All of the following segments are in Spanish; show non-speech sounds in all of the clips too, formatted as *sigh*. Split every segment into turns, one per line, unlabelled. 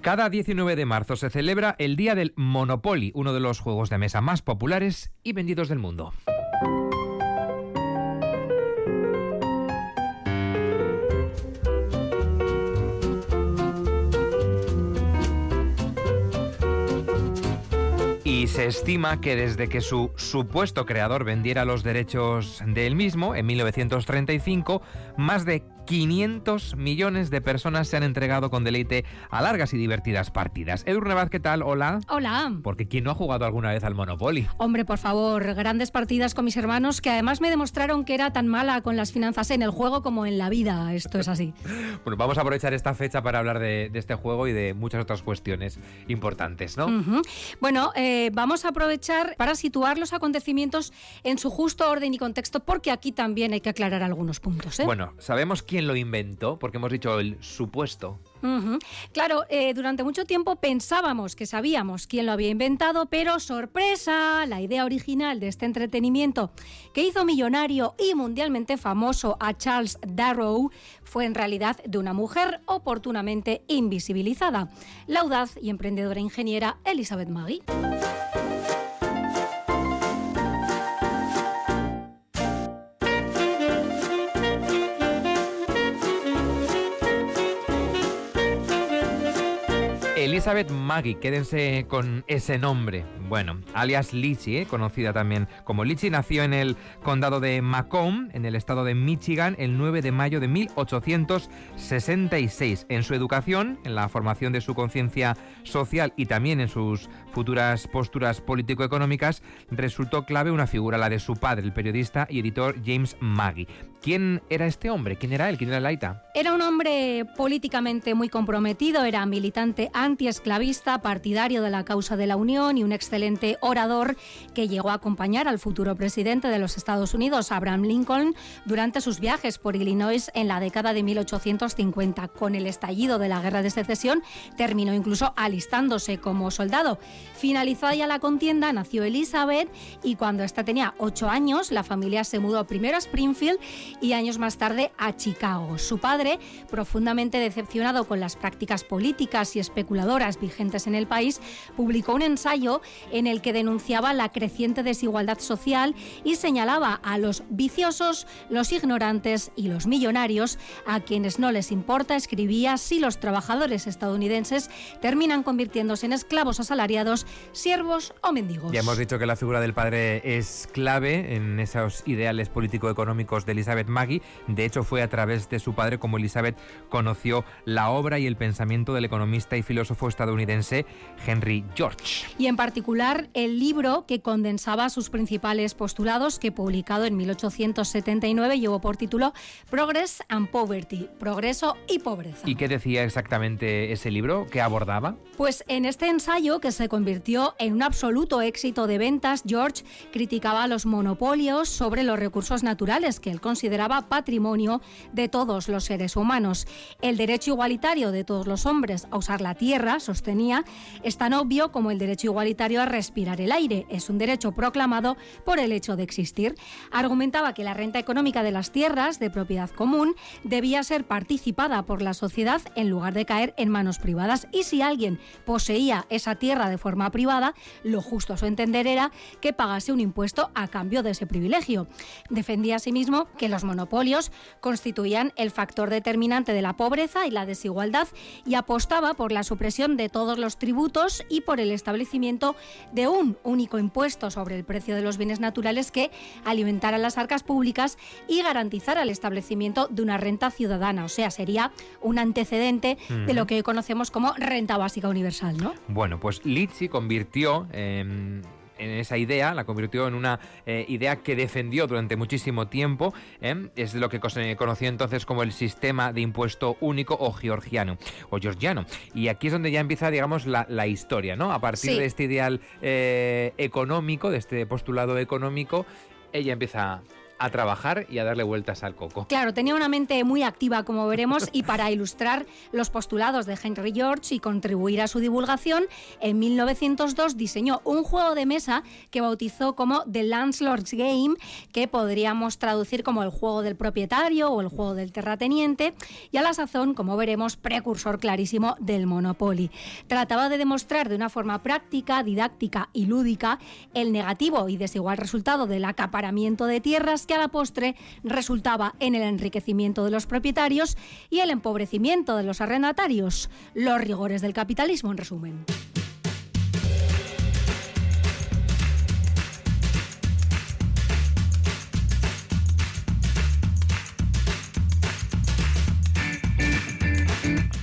Cada 19 de marzo se celebra el Día del Monopoly, uno de los juegos de mesa más populares y vendidos del mundo. Y se estima que desde que su supuesto creador vendiera los derechos del mismo, en 1935, más de 500 millones de personas se han entregado con deleite a largas y divertidas partidas. Edurne Vaz, ¿qué tal? Hola.
Hola.
Porque ¿quién no ha jugado alguna vez al Monopoly?
Hombre, por favor, grandes partidas con mis hermanos que además me demostraron que era tan mala con las finanzas en el juego como en la vida. Esto es así. *laughs*
bueno, vamos a aprovechar esta fecha para hablar de, este juego y de muchas otras cuestiones importantes, ¿no?
Bueno, eh, vamos a aprovechar para situar los acontecimientos en su justo orden y contexto porque aquí también hay que aclarar algunos puntos. ¿eh?
Bueno, sabemos quién lo inventó, porque hemos dicho el supuesto.
Claro, eh, durante mucho tiempo pensábamos que sabíamos quién lo había inventado, pero sorpresa, la idea original de este entretenimiento que hizo millonario y mundialmente famoso a Charles Darrow fue en realidad de una mujer oportunamente invisibilizada, la audaz y emprendedora ingeniera Elizabeth Maggie.
Elizabeth Maggie, quédense con ese nombre. Bueno, alias Litchi, ¿eh? conocida también como Litchi, nació en el condado de Macomb, en el estado de Michigan, el 9 de mayo de 1866. En su educación, en la formación de su conciencia social y también en sus futuras posturas político-económicas, resultó clave una figura, la de su padre, el periodista y editor James Maggie. ¿Quién era este hombre? ¿Quién era él? ¿Quién era Laita?
Era un hombre políticamente muy comprometido, era militante antiesclavista, partidario de la causa de la Unión y un excelente orador que llegó a acompañar al futuro presidente de los Estados Unidos, Abraham Lincoln, durante sus viajes por Illinois en la década de 1850. Con el estallido de la Guerra de Secesión, terminó incluso alistándose como soldado. Finalizada ya la contienda, nació Elizabeth y cuando ésta tenía ocho años, la familia se mudó primero a Springfield y años más tarde a Chicago. Su padre, profundamente decepcionado con las prácticas políticas y especuladoras vigentes en el país, publicó un ensayo en el que denunciaba la creciente desigualdad social y señalaba a los viciosos, los ignorantes y los millonarios, a quienes no les importa, escribía, si los trabajadores estadounidenses terminan convirtiéndose en esclavos asalariados, siervos o mendigos.
Ya hemos dicho que la figura del padre es clave en esos ideales político-económicos de Elizabeth Maggie. De hecho, fue a través de su padre como Elizabeth conoció la obra y el pensamiento del economista y filósofo estadounidense Henry George.
Y en particular el libro que condensaba sus principales postulados, que publicado en 1879 llevó por título Progress and Poverty, Progreso y Pobreza.
¿Y qué decía exactamente ese libro? ¿Qué abordaba?
Pues en este ensayo, que se convirtió en un absoluto éxito de ventas, George criticaba los monopolios sobre los recursos naturales que él consideraba patrimonio de todos los seres humanos. El derecho igualitario de todos los hombres a usar la tierra, sostenía, es tan obvio como el derecho igualitario a respirar el aire. Es un derecho proclamado por el hecho de existir. Argumentaba que la renta económica de las tierras de propiedad común debía ser participada por la sociedad en lugar de caer en manos privadas y si alguien poseía esa tierra de forma privada, lo justo a su entender era que pagase un impuesto a cambio de ese privilegio. Defendía asimismo que los monopolios constituían el factor determinante de la pobreza y la desigualdad y apostaba por la supresión de todos los tributos y por el establecimiento de un único impuesto sobre el precio de los bienes naturales que alimentara las arcas públicas y garantizara el establecimiento de una renta ciudadana, o sea, sería un antecedente de lo que hoy conocemos como renta básica universal, ¿no?
Bueno, pues Litsi convirtió en esa idea, la convirtió en una eh, idea que defendió durante muchísimo tiempo. ¿eh? Es lo que se conoció entonces como el sistema de impuesto único o georgiano o georgiano. Y aquí es donde ya empieza, digamos, la, historia, ¿no? A partir de este ideal eh, económico, de este postulado económico, ella empieza a trabajar y a darle vueltas al coco.
Claro, tenía una mente muy activa, como veremos, y para *laughs* ilustrar los postulados de Henry George y contribuir a su divulgación, en 1902 diseñó un juego de mesa que bautizó como The Landlord's Game, que podríamos traducir como el juego del propietario o el juego del terrateniente, y a la sazón, como veremos, precursor clarísimo del Monopoly. Trataba de demostrar de una forma práctica, didáctica y lúdica el negativo y desigual resultado del acaparamiento de tierras que a la postre resultaba en el enriquecimiento de los propietarios y el empobrecimiento de los arrendatarios. Los rigores del capitalismo, en resumen.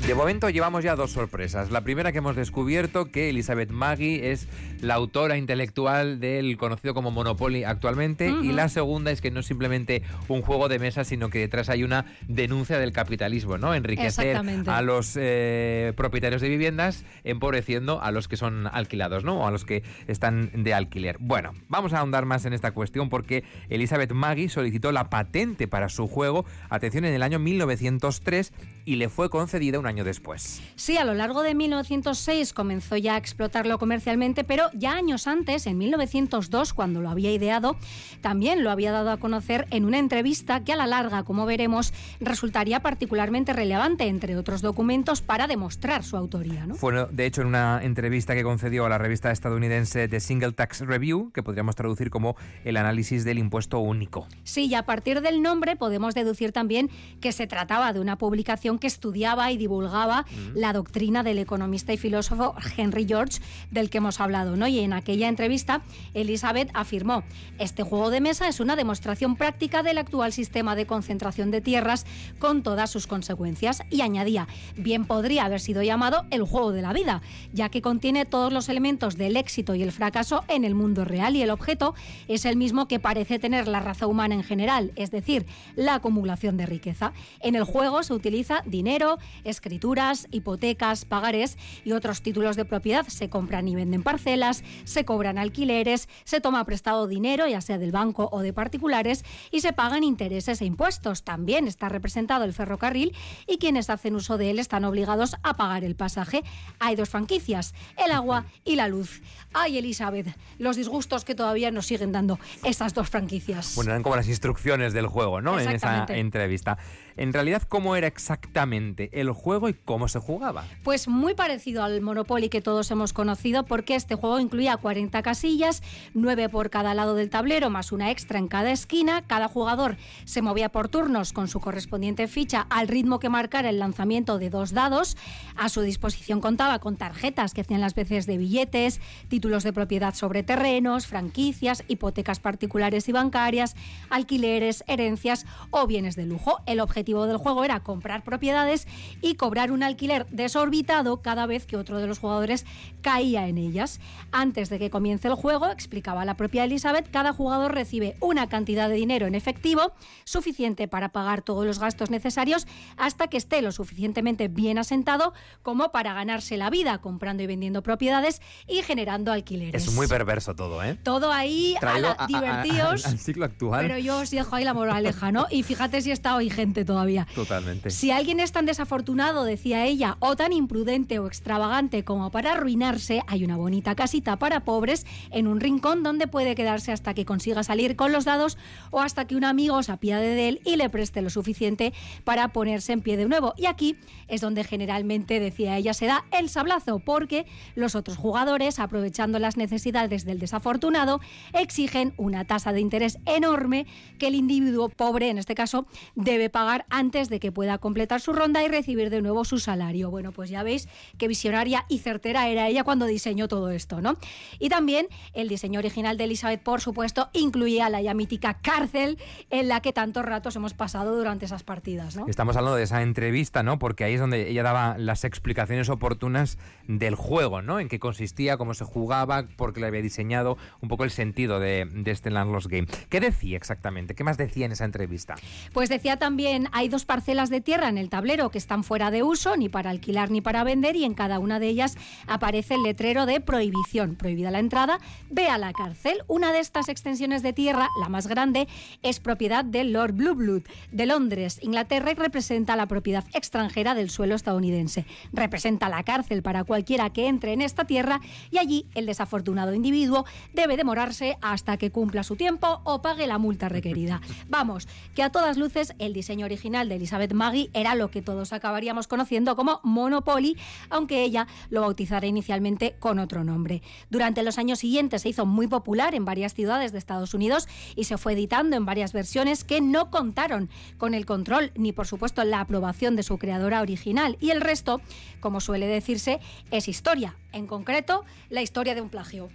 De momento llevamos ya dos sorpresas. La primera que hemos descubierto que Elizabeth Maggie es la autora intelectual del conocido como Monopoly actualmente y la segunda es que no es simplemente un juego de mesa sino que detrás hay una denuncia del capitalismo, ¿no? Enriquecer a los eh, propietarios de viviendas empobreciendo a los que son alquilados, ¿no? O a los que están de alquiler. Bueno, vamos a ahondar más en esta cuestión porque Elizabeth Maggie solicitó la patente para su juego, atención, en el año 1903 y le fue concedida un año después.
Sí, a lo largo de 1906 comenzó ya a explotarlo comercialmente, pero ya años antes, en 1902, cuando lo había ideado, también lo había dado a conocer en una entrevista que a la larga, como veremos, resultaría particularmente relevante, entre otros documentos, para demostrar su autoría. ¿no?
Fue, de hecho, en una entrevista que concedió a la revista estadounidense The Single Tax Review, que podríamos traducir como el análisis del impuesto único.
Sí, y a partir del nombre podemos deducir también que se trataba de una publicación que estudiaba y divulgaba mm. la doctrina del economista y filósofo Henry George, del que hemos hablado. ¿no? Y en aquella entrevista, Elizabeth afirmó, este juego de mesa es una demostración práctica del actual sistema de concentración de tierras con todas sus consecuencias. Y añadía, bien podría haber sido llamado el juego de la vida, ya que contiene todos los elementos del éxito y el fracaso en el mundo real y el objeto es el mismo que parece tener la raza humana en general, es decir, la acumulación de riqueza. En el juego se utiliza dinero, escrituras, hipotecas, pagares y otros títulos de propiedad. Se compran y venden parcelas, se cobran alquileres, se toma prestado dinero, ya sea del banco o de particulares, y se pagan intereses e impuestos. También está representado el ferrocarril y quienes hacen uso de él están obligados a pagar el pasaje. Hay dos franquicias, el agua y la luz. Ay, Elizabeth, los disgustos que todavía nos siguen dando esas dos franquicias.
Bueno, eran como las instrucciones del juego, ¿no? En esa entrevista. En realidad, ¿cómo era exactamente el juego y cómo se jugaba?
Pues muy parecido al Monopoly que todos hemos conocido, porque este juego incluía 40 casillas, 9 por cada lado del tablero, más una extra en cada esquina. Cada jugador se movía por turnos con su correspondiente ficha al ritmo que marcara el lanzamiento de dos dados. A su disposición contaba con tarjetas que hacían las veces de billetes, títulos de propiedad sobre terrenos, franquicias, hipotecas particulares y bancarias, alquileres, herencias o bienes de lujo. El objetivo objetivo del juego era comprar propiedades y cobrar un alquiler desorbitado cada vez que otro de los jugadores caía en ellas. Antes de que comience el juego, explicaba la propia Elizabeth, cada jugador recibe una cantidad de dinero en efectivo suficiente para pagar todos los gastos necesarios hasta que esté lo suficientemente bien asentado como para ganarse la vida comprando y vendiendo propiedades y generando alquileres.
Es muy perverso todo, ¿eh?
Todo ahí a divertidos.
al ciclo actual.
Pero yo os dejo ahí la moraleja, ¿no? Y fíjate si está hoy gente todo
Totalmente.
Si alguien es tan desafortunado, decía ella, o tan imprudente o extravagante como para arruinarse, hay una bonita casita para pobres en un rincón donde puede quedarse hasta que consiga salir con los dados o hasta que un amigo se apiade de él y le preste lo suficiente para ponerse en pie de nuevo. Y aquí es donde generalmente, decía ella, se da el sablazo, porque los otros jugadores, aprovechando las necesidades del desafortunado, exigen una tasa de interés enorme que el individuo pobre, en este caso, debe pagar antes de que pueda completar su ronda y recibir de nuevo su salario. Bueno, pues ya veis qué visionaria y certera era ella cuando diseñó todo esto, ¿no? Y también el diseño original de Elizabeth, por supuesto, incluía la ya mítica cárcel en la que tantos ratos hemos pasado durante esas partidas, ¿no?
Estamos hablando de esa entrevista, ¿no? Porque ahí es donde ella daba las explicaciones oportunas del juego, ¿no? En qué consistía, cómo se jugaba, por qué le había diseñado, un poco el sentido de, de este Landless Game. ¿Qué decía exactamente? ¿Qué más decía en esa entrevista?
Pues decía también, hay dos parcelas de tierra en el tablero que están fuera de uso, ni para alquilar ni para vender, y en cada una de ellas aparece el letrero de prohibición, prohibida la entrada, ve a la cárcel. Una de estas extensiones de tierra, la más grande, es propiedad de Lord Blueblood de Londres, Inglaterra, y representa la propiedad extranjera del suelo estadounidense. Representa la cárcel para cualquiera que entre en esta tierra y allí el desafortunado individuo debe demorarse hasta que cumpla su tiempo o pague la multa requerida. Vamos, que a todas luces el diseño original de Elizabeth Maggie era lo que todos acabaríamos conociendo como Monopoly, aunque ella lo bautizara inicialmente con otro nombre. Durante los años siguientes se hizo muy popular en varias ciudades de Estados Unidos y se fue editando en varias versiones que no contaron con el control ni por supuesto la aprobación de su creadora original y el resto, como suele decirse, es historia, en concreto la historia de un plagio.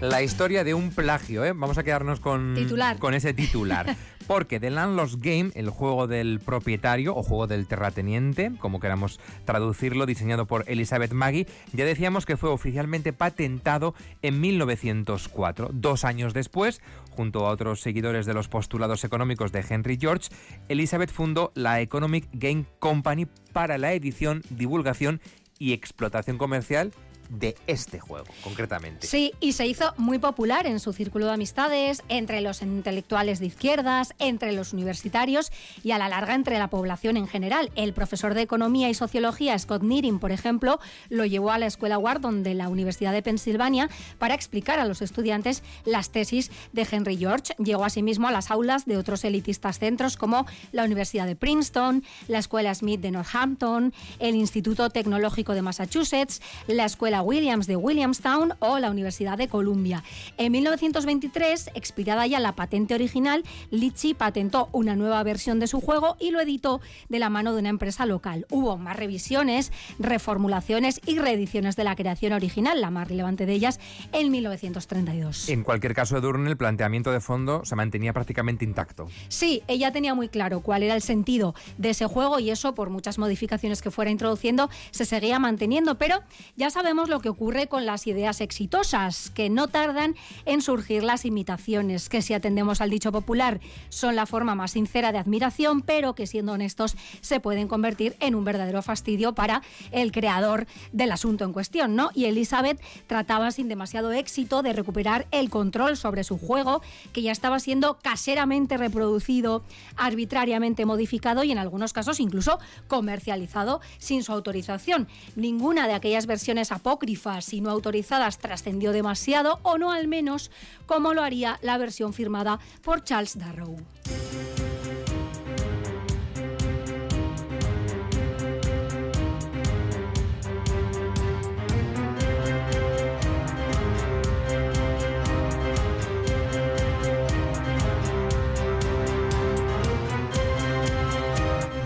La historia de un plagio, ¿eh? Vamos a quedarnos con, con ese titular. *laughs* Porque The Landlord's Game, el juego del propietario o juego del terrateniente, como queramos traducirlo, diseñado por Elizabeth Maggie, ya decíamos que fue oficialmente patentado en 1904. Dos años después, junto a otros seguidores de los postulados económicos de Henry George, Elizabeth fundó la Economic Game Company para la edición, divulgación y explotación comercial de este juego, concretamente.
Sí, y se hizo muy popular en su círculo de amistades, entre los intelectuales de izquierdas, entre los universitarios y a la larga entre la población en general. El profesor de Economía y Sociología, Scott Nearing, por ejemplo, lo llevó a la Escuela Wharton de la Universidad de Pensilvania para explicar a los estudiantes las tesis de Henry George. Llegó asimismo a las aulas de otros elitistas centros como la Universidad de Princeton, la Escuela Smith de Northampton, el Instituto Tecnológico de Massachusetts, la Escuela Williams de Williamstown o la Universidad de Columbia. En 1923, expirada ya la patente original, Litchi patentó una nueva versión de su juego y lo editó de la mano de una empresa local. Hubo más revisiones, reformulaciones y reediciones de la creación original, la más relevante de ellas en 1932.
En cualquier caso, Edurne, el planteamiento de fondo se mantenía prácticamente intacto.
Sí, ella tenía muy claro cuál era el sentido de ese juego y eso, por muchas modificaciones que fuera introduciendo, se seguía manteniendo. Pero ya sabemos lo que ocurre con las ideas exitosas, que no tardan en surgir las imitaciones, que si atendemos al dicho popular son la forma más sincera de admiración, pero que siendo honestos se pueden convertir en un verdadero fastidio para el creador del asunto en cuestión, ¿no? Y Elizabeth trataba sin demasiado éxito de recuperar el control sobre su juego, que ya estaba siendo caseramente reproducido, arbitrariamente modificado y en algunos casos incluso comercializado sin su autorización. Ninguna de aquellas versiones apócrifas apócrifas y no autorizadas trascendió demasiado o no al menos como lo haría la versión firmada por Charles Darrow.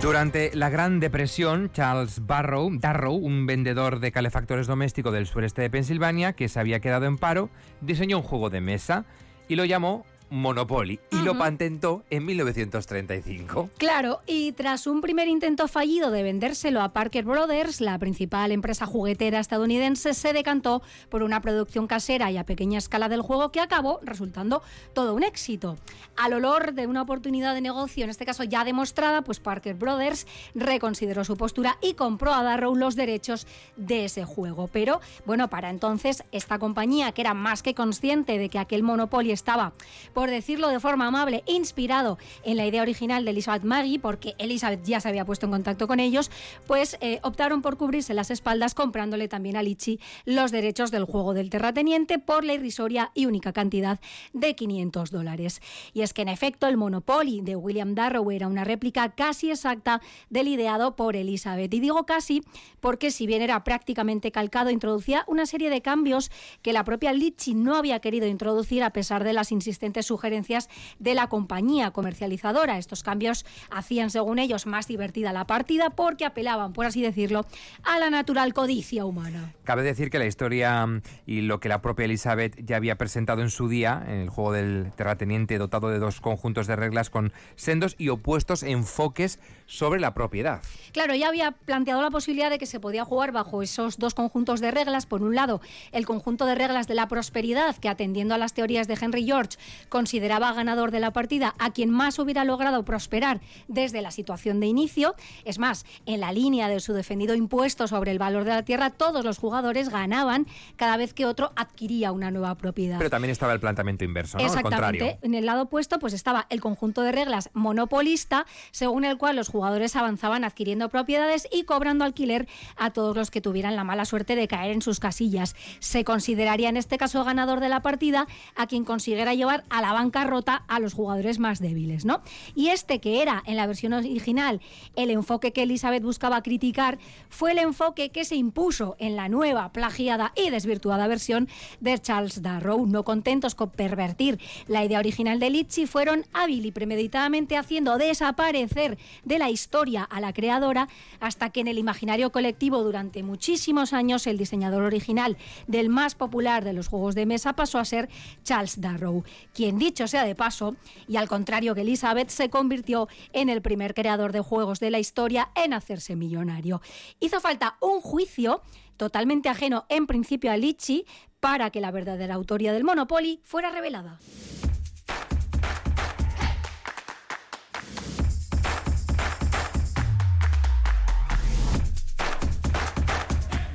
Durante la Gran Depresión, Charles Barrow, Darrow, un vendedor de calefactores domésticos del sureste de Pensilvania que se había quedado en paro, diseñó un juego de mesa y lo llamó Monopoly y lo patentó en 1935.
Claro, y tras un primer intento fallido de vendérselo a Parker Brothers, la principal empresa juguetera estadounidense se decantó por una producción casera y a pequeña escala del juego que acabó resultando todo un éxito. Al olor de una oportunidad de negocio, en este caso ya demostrada, pues Parker Brothers reconsideró su postura y compró a Darrow los derechos de ese juego. Pero bueno, para entonces esta compañía, que era más que consciente de que aquel Monopoly estaba por por decirlo de forma amable, inspirado en la idea original de Elizabeth Maggie, porque Elizabeth ya se había puesto en contacto con ellos, pues eh, optaron por cubrirse las espaldas comprándole también a Litchi los derechos del juego del terrateniente por la irrisoria y única cantidad de 500 dólares. Y es que en efecto el Monopoly de William Darrow era una réplica casi exacta del ideado por Elizabeth. Y digo casi porque si bien era prácticamente calcado, introducía una serie de cambios que la propia Litchi no había querido introducir a pesar de las insistentes sugerencias de la compañía comercializadora. Estos cambios hacían, según ellos, más divertida la partida porque apelaban, por así decirlo, a la natural codicia humana.
Cabe decir que la historia mm, y lo que la propia Elizabeth ya había presentado en su día, en el juego del terrateniente dotado de dos conjuntos de reglas con sendos y opuestos enfoques sobre la propiedad.
Claro, ya había planteado la posibilidad de que se podía jugar bajo esos dos conjuntos de reglas. Por un lado, el conjunto de reglas de la prosperidad, que atendiendo a las teorías de Henry George, consideraba ganador de la partida a quien más hubiera logrado prosperar desde la situación de inicio. Es más, en la línea de su defendido impuesto sobre el valor de la tierra, todos los jugadores ganaban cada vez que otro adquiría una nueva propiedad.
Pero también estaba el planteamiento inverso, ¿no?
Exactamente. En el lado opuesto, pues estaba el conjunto de reglas monopolista, según el cual los jugadores avanzaban adquiriendo propiedades y cobrando alquiler a todos los que tuvieran la mala suerte de caer en sus casillas. Se consideraría en este caso ganador de la partida a quien consiguiera llevar a la bancarrota a los jugadores más débiles, ¿no? Y este que era en la versión original el enfoque que Elizabeth buscaba criticar fue el enfoque que se impuso en la nueva, plagiada y desvirtuada versión de Charles Darrow. No contentos con pervertir la idea original de Litchi, fueron hábil y premeditadamente haciendo desaparecer de la historia a la creadora hasta que en el imaginario colectivo durante muchísimos años el diseñador original del más popular de los juegos de mesa pasó a ser Charles Darrow, quien dicho sea de paso, y al contrario que Elizabeth, se convirtió en el primer creador de juegos de la historia en hacerse millonario. Hizo falta un juicio totalmente ajeno en principio a Litchi para que la verdadera autoría del Monopoly fuera revelada.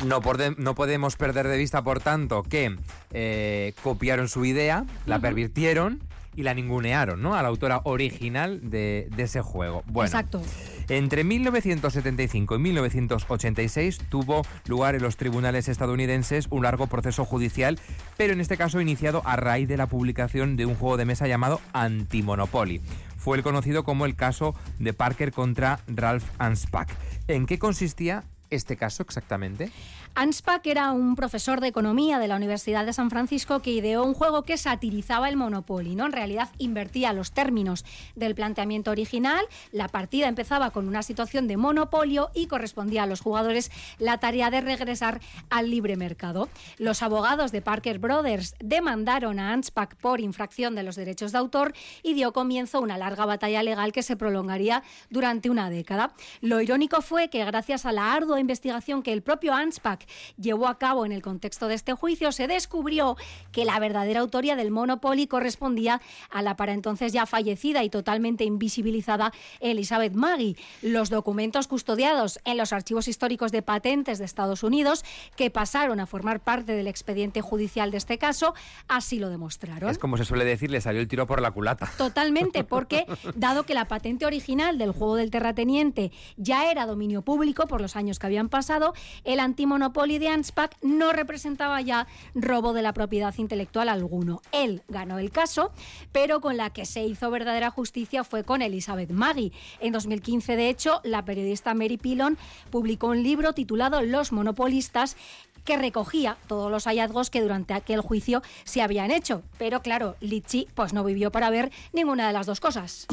No, no, podemos perder de vista, por tanto, que eh, copiaron su idea, la pervirtieron y la ningunearon, ¿no? A la autora original de, ese juego. Bueno,
Exacto.
Entre 1975 y 1986 tuvo lugar en los tribunales estadounidenses un largo proceso judicial, pero en este caso iniciado a raíz de la publicación de un juego de mesa llamado Antimonopoly. Fue el conocido como el caso de Parker contra Ralph Anspach. ¿En qué consistía este caso exactamente?
Anspach era un profesor de economía de la Universidad de San Francisco que ideó un juego que satirizaba el Monopoly, ¿no? En realidad invertía los términos del planteamiento original. La partida empezaba con una situación de monopolio y correspondía a los jugadores la tarea de regresar al libre mercado. Los abogados de Parker Brothers demandaron a Anspach por infracción de los derechos de autor y dio comienzo una larga batalla legal que se prolongaría durante una década. Lo irónico fue que gracias a la ardua investigación que el propio Anspach llevó a cabo en el contexto de este juicio, se descubrió que la verdadera autoría del Monopoly correspondía a la para entonces ya fallecida y totalmente invisibilizada Elizabeth Maggie. Los documentos custodiados en los archivos históricos de patentes de Estados Unidos, que pasaron a formar parte del expediente judicial de este caso, así lo demostraron.
Es como se suele decir, le salió el tiro por la culata.
Totalmente, porque *laughs* dado que la patente original del juego del terrateniente ya era dominio público por los años que habían pasado, el antimonopolio Monopoly de Anspach no representaba ya robo de la propiedad intelectual alguno. Él ganó el caso, pero con la que se hizo verdadera justicia fue con Elizabeth Maggie. En 2015, de hecho, la periodista Mary Pillon publicó un libro titulado Los monopolistas que recogía todos los hallazgos que durante aquel juicio se habían hecho. Pero claro, Litchi pues no vivió para ver ninguna de las dos cosas.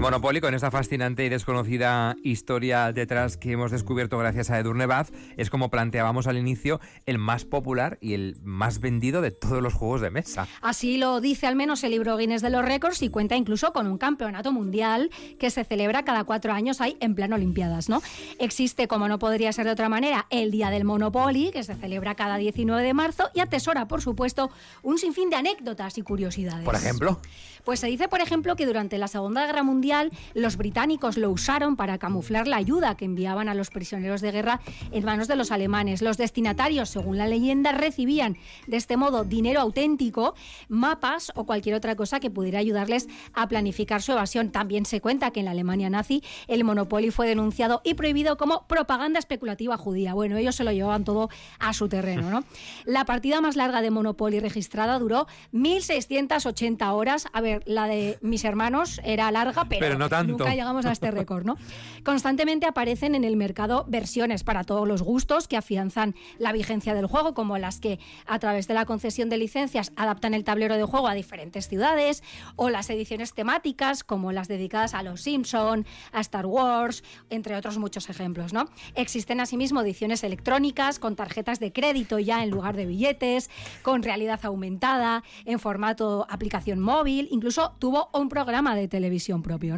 El Monopoly, con esta fascinante y desconocida historia detrás que hemos descubierto gracias a Edurne Baz, es como planteábamos al inicio, el más popular y el más vendido de todos los juegos de mesa.
Así lo dice al menos el libro Guinness de los Récords y cuenta incluso con un campeonato mundial que se celebra cada cuatro años ahí en plan Olimpiadas, ¿no? Existe, como no podría ser de otra manera, el Día del Monopoly, que se celebra cada 19 de marzo y atesora, por supuesto, un sinfín de anécdotas y curiosidades.
Por ejemplo.
Pues se dice, por ejemplo, que durante la Segunda Guerra Mundial Mundial, los británicos lo usaron para camuflar la ayuda que enviaban a los prisioneros de guerra en manos de los alemanes. Los destinatarios, según la leyenda, recibían de este modo dinero auténtico, mapas o cualquier otra cosa que pudiera ayudarles a planificar su evasión. También se cuenta que en la Alemania nazi el Monopoly fue denunciado y prohibido como propaganda especulativa judía. Bueno, ellos se lo llevaban todo a su terreno. ¿no? *laughs* La partida más larga de Monopoly registrada duró 1.680 horas. A ver, la de mis hermanos era larga, pero,
no tanto.
nunca llegamos a este récord. ¿no? Constantemente aparecen en el mercado versiones para todos los gustos que afianzan la vigencia del juego, como las que a través de la concesión de licencias adaptan el tablero de juego a diferentes ciudades, o las ediciones temáticas, como las dedicadas a los Simpson, a Star Wars, entre otros muchos ejemplos. ¿no? Existen asimismo ediciones electrónicas con tarjetas de crédito ya en lugar de billetes, con realidad aumentada, en formato aplicación móvil, incluso tuvo un programa de televisión propio.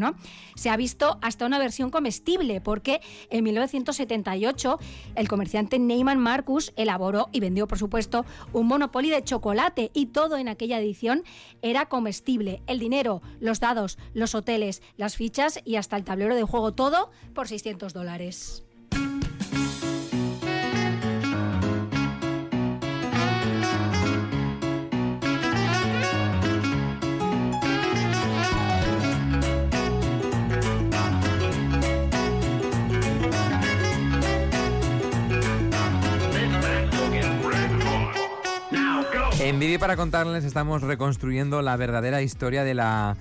Se ha visto hasta una versión comestible, porque en 1978 el comerciante Neyman Marcus elaboró y vendió, por supuesto, un Monopoly de chocolate y todo en aquella edición era comestible. El dinero, los dados, los hoteles, las fichas y hasta el tablero de juego, todo por 600 dólares.
En Vivi para contarles estamos reconstruyendo la verdadera historia de la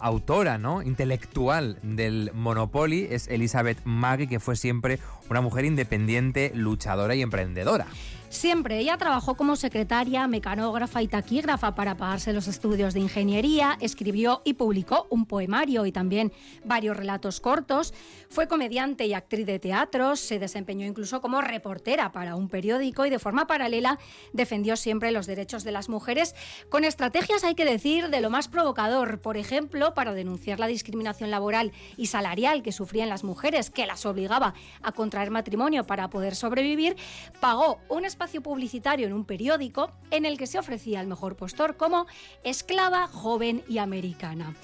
autora, ¿no? Intelectual del Monopoly es Elizabeth Maggie, que fue siempre una mujer independiente, luchadora y emprendedora.
Siempre ella trabajó como secretaria, mecanógrafa y taquígrafa para pagarse los estudios de ingeniería, escribió y publicó un poemario y también varios relatos cortos, fue comediante y actriz de teatro, se desempeñó incluso como reportera para un periódico y de forma paralela defendió siempre los derechos de las mujeres. Con estrategias, hay que decir, de lo más provocador, por ejemplo, para denunciar la discriminación laboral y salarial que sufrían las mujeres, que las obligaba a contraer matrimonio para poder sobrevivir, pagó un espacio publicitario en un periódico en el que se ofrecía el mejor postor como esclava joven y americana.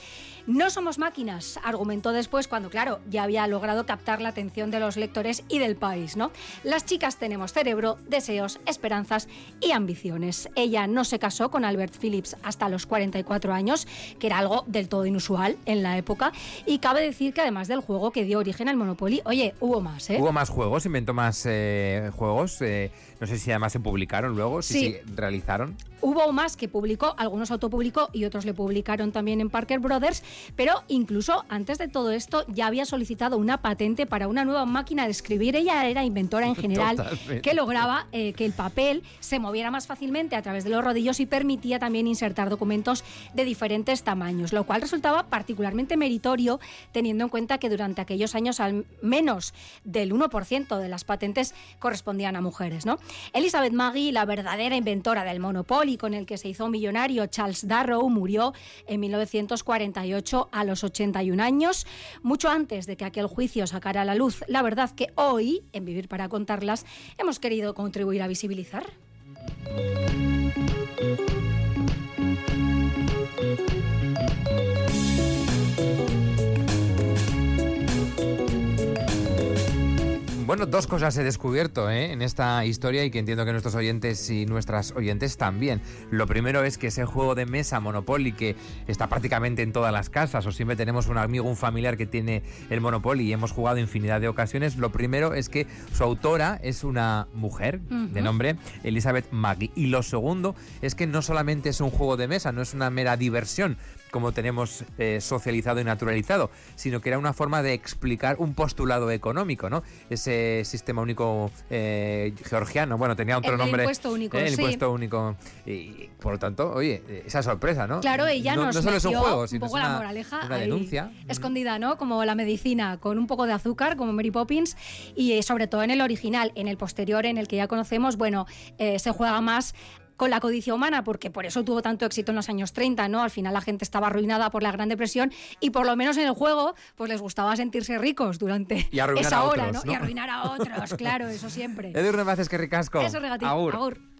No somos máquinas, argumentó después cuando, claro, ya había logrado captar la atención de los lectores y del país, ¿no? Las chicas tenemos cerebro, deseos, esperanzas y ambiciones. Ella no se casó con Albert Phillips hasta los 44 años, que era algo del todo inusual en la época, y cabe decir que además del juego que dio origen al Monopoly, oye, hubo más, ¿eh?
Hubo más juegos, inventó más eh, juegos, eh, no sé si además se publicaron luego, si
Sí.
se realizaron.
Hubo más que publicó, algunos autopublicó y otros le publicaron también en Parker Brothers, pero incluso antes de todo esto ya había solicitado una patente para una nueva máquina de escribir. Ella era inventora en *laughs* general
Totalmente.
que lograba eh, que el papel se moviera más fácilmente a través de los rodillos y permitía también insertar documentos de diferentes tamaños, lo cual resultaba particularmente meritorio teniendo en cuenta que durante aquellos años al menos del 1% de las patentes correspondían a mujeres. ¿no? Elizabeth Maggie, la verdadera inventora del Monopoly con el que se hizo millonario Charles Darrow, murió en 1948 a los 81 años, mucho antes de que aquel juicio sacara a la luz la verdad que hoy, en Vivir para Contarlas, hemos querido contribuir a visibilizar.
Bueno, dos cosas he descubierto ¿eh? en esta historia y que entiendo que nuestros oyentes y nuestras oyentes también. Lo primero es que ese juego de mesa Monopoly que está prácticamente en todas las casas o siempre tenemos un amigo, un familiar que tiene el Monopoly y hemos jugado infinidad de ocasiones. Lo primero es que su autora es una mujer de nombre Elizabeth Maggie. Y lo segundo es que no solamente es un juego de mesa, no es una mera diversión como tenemos eh, socializado y naturalizado, sino que era una forma de explicar un postulado económico, ¿no? Ese sistema único eh, georgiano, bueno, tenía otro
El
nombre.
impuesto único,
el
sí.
impuesto único. Y, por lo tanto, oye, esa sorpresa, ¿no?
Claro, ella
no,
nos
no solo es un juego,
un
sino
poco
es
la
una,
moraleja
una denuncia.
escondida, ¿no? Como la medicina, con un poco de azúcar, como Mary Poppins, y eh, sobre todo en el original, en el posterior, en el que ya conocemos, bueno, se juega más con la codicia humana, porque por eso tuvo tanto éxito en los años 30, ¿no? Al final la gente estaba arruinada por la Gran Depresión y por lo menos en el juego, pues les gustaba sentirse ricos durante esa hora,
otros,
¿no? Y arruinar a otros, claro, eso siempre. *laughs*
Edu Rebaces, que ricasco.
Eso regatito.
Agur.
Agur.